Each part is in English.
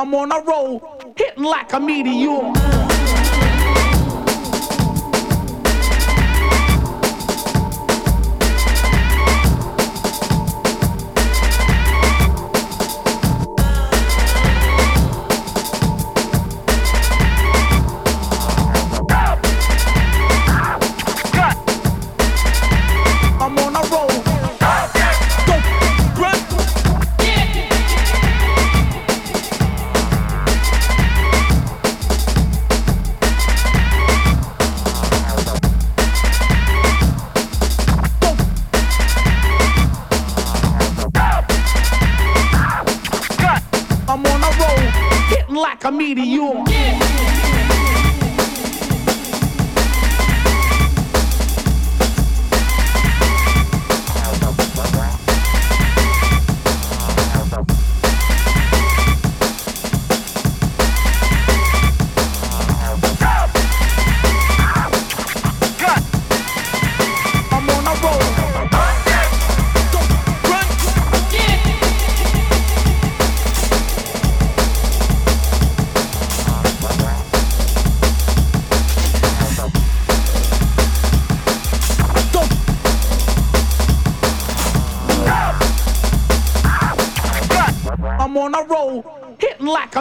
I'm on a roll, hitting like a meteor.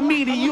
Hitting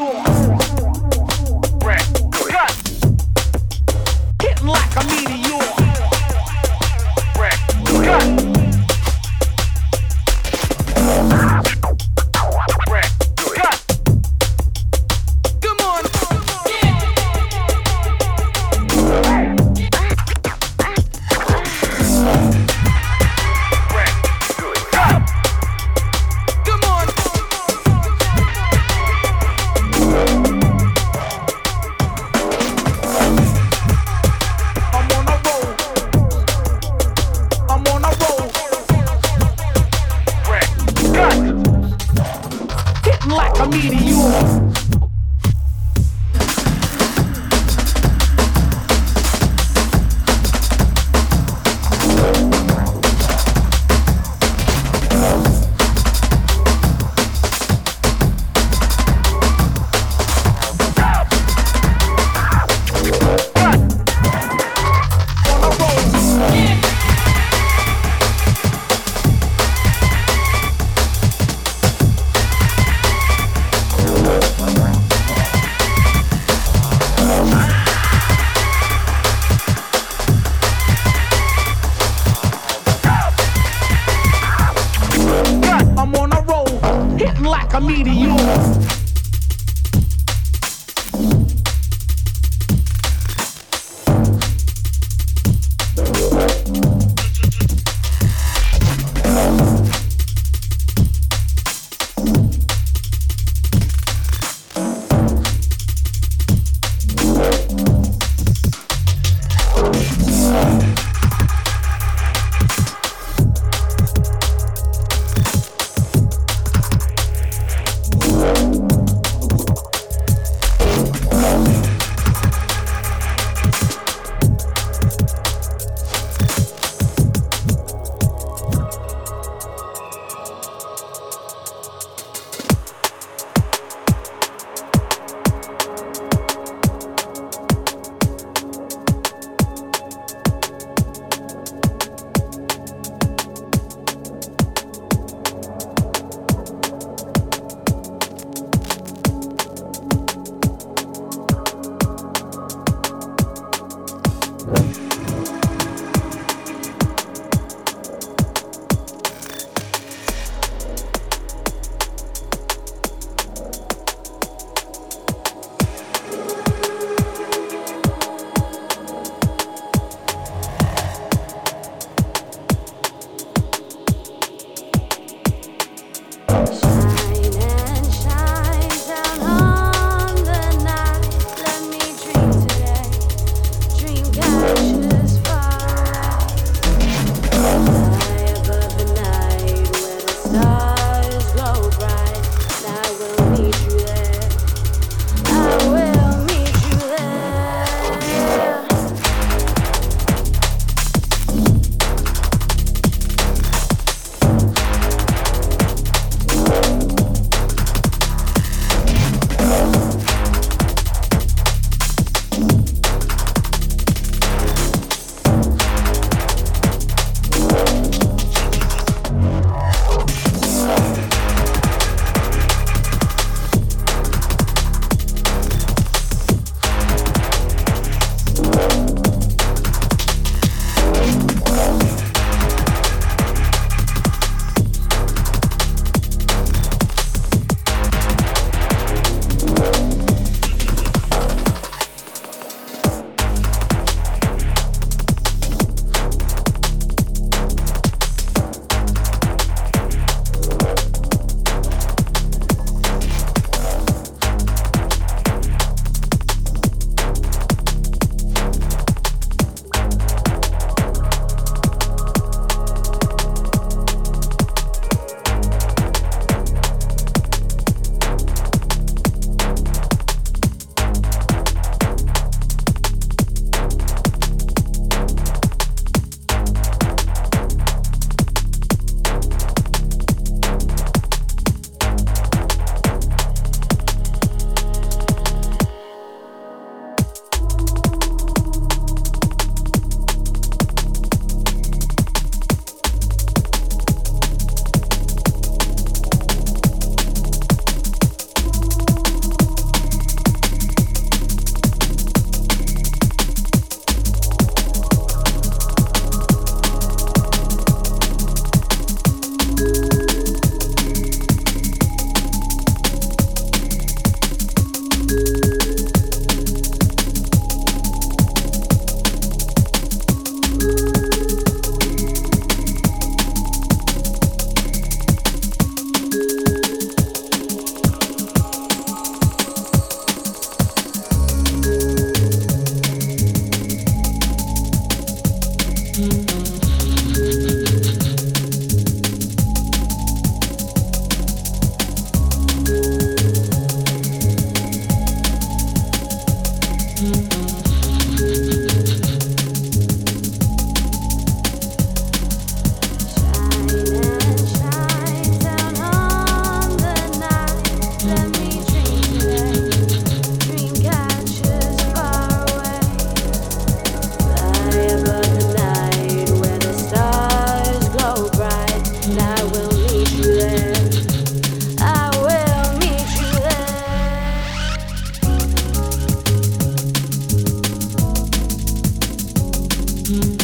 Mm-hmm.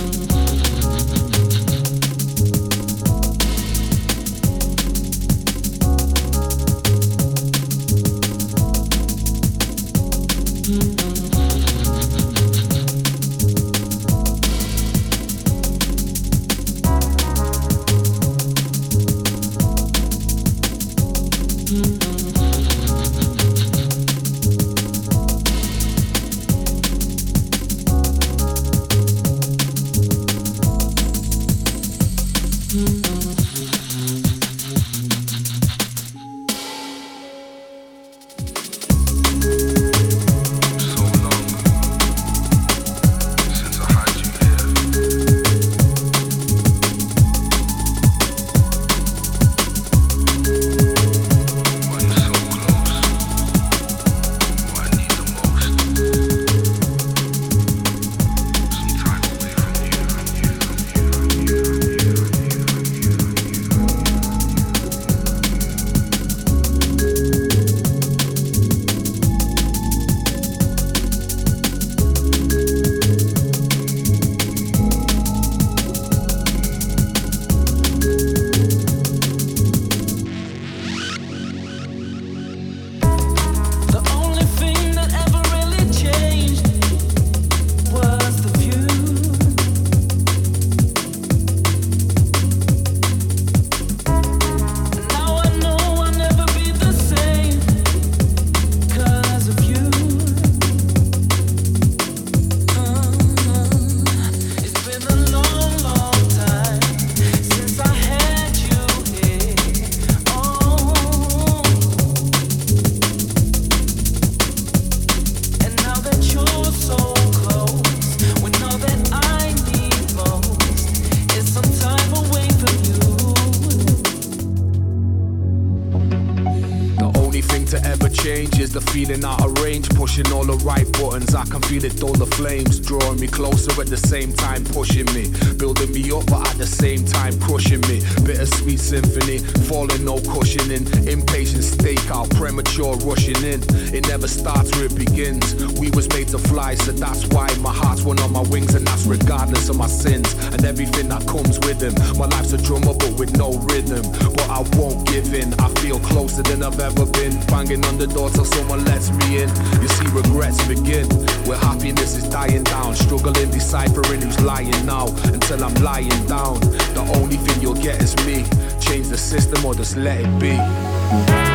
feeling out of range, pushing all the right buttons. I can feel it, all the flames, drawing me closer at the same time, pushing me, building me up, but at the same time, crushing me. Bittersweet symphony, falling, no cushioning. Impatient stakeout, premature rushing in. It never starts where it begins. We was made to fly, so that's why my heart's one on my wings, and that's regardless of my sins and everything that comes with them. My life's a drummer, but with no rhythm. But I won't give in. I feel closer than I've ever been, banging on the door till someone lets me in. You see, regrets begin where happiness is dying down. Struggling, deciphering who's lying now until I'm lying down. The only thing you'll get is me. Change the system or just let it be.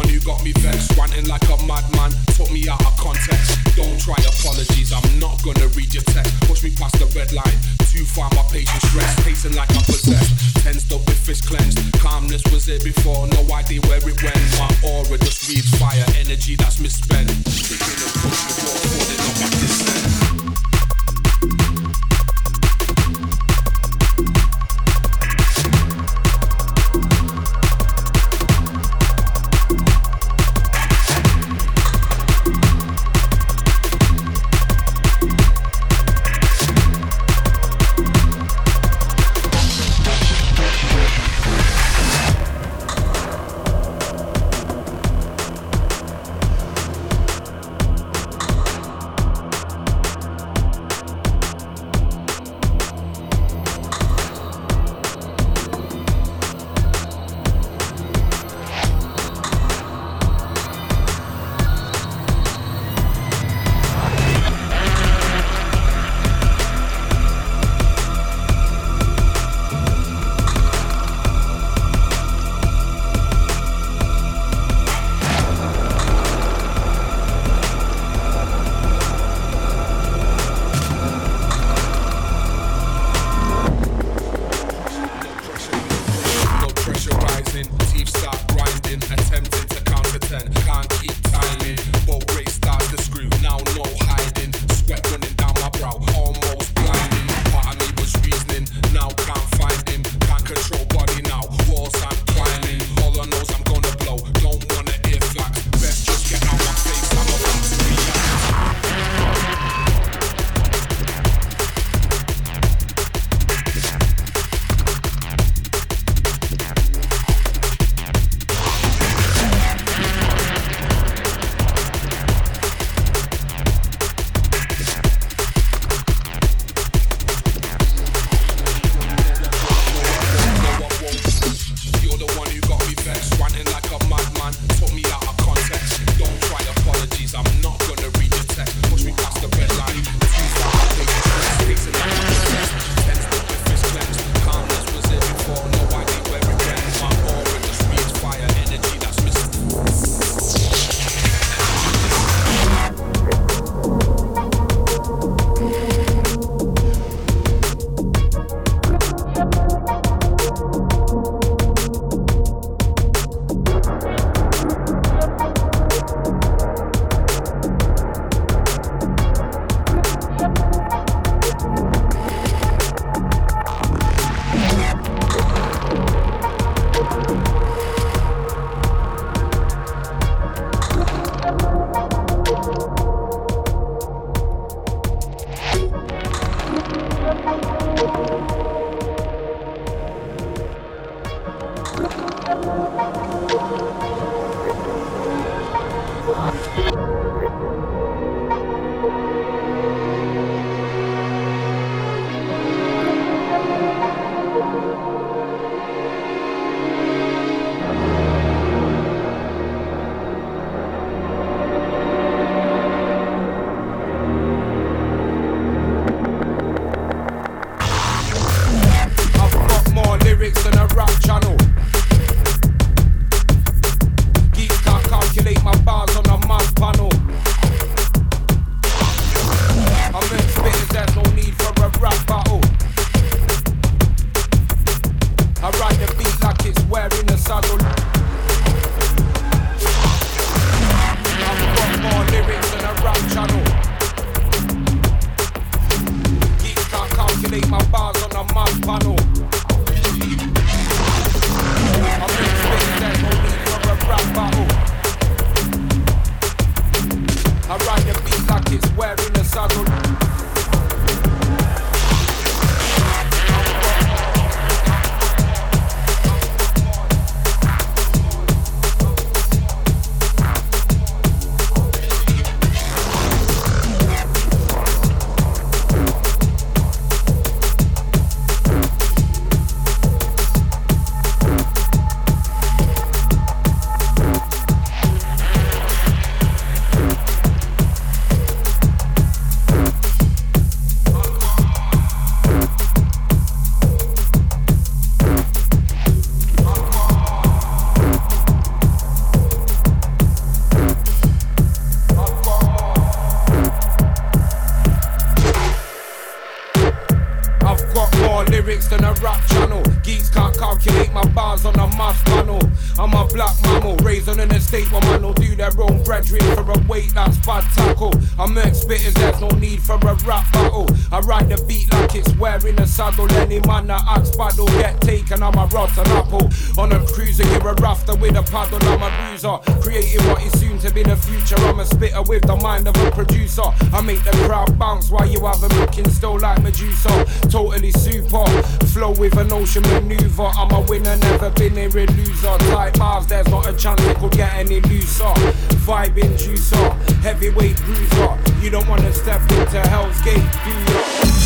one who got me vexed, ranting like a madman. Took me out of context. Don't try apologies, I'm not gonna read your text. Push me past the red line, too far, my patience rests. Pacing like I'm possessed, tensed up with fish cleansed. Calmness was here before, no idea where it went. My aura just reads fire, energy that's misspent. Taking a push, the wall, falling up at this. Any looser. Vibing juicer, heavyweight bruiser. You don't wanna step into Hell's Gate, do you?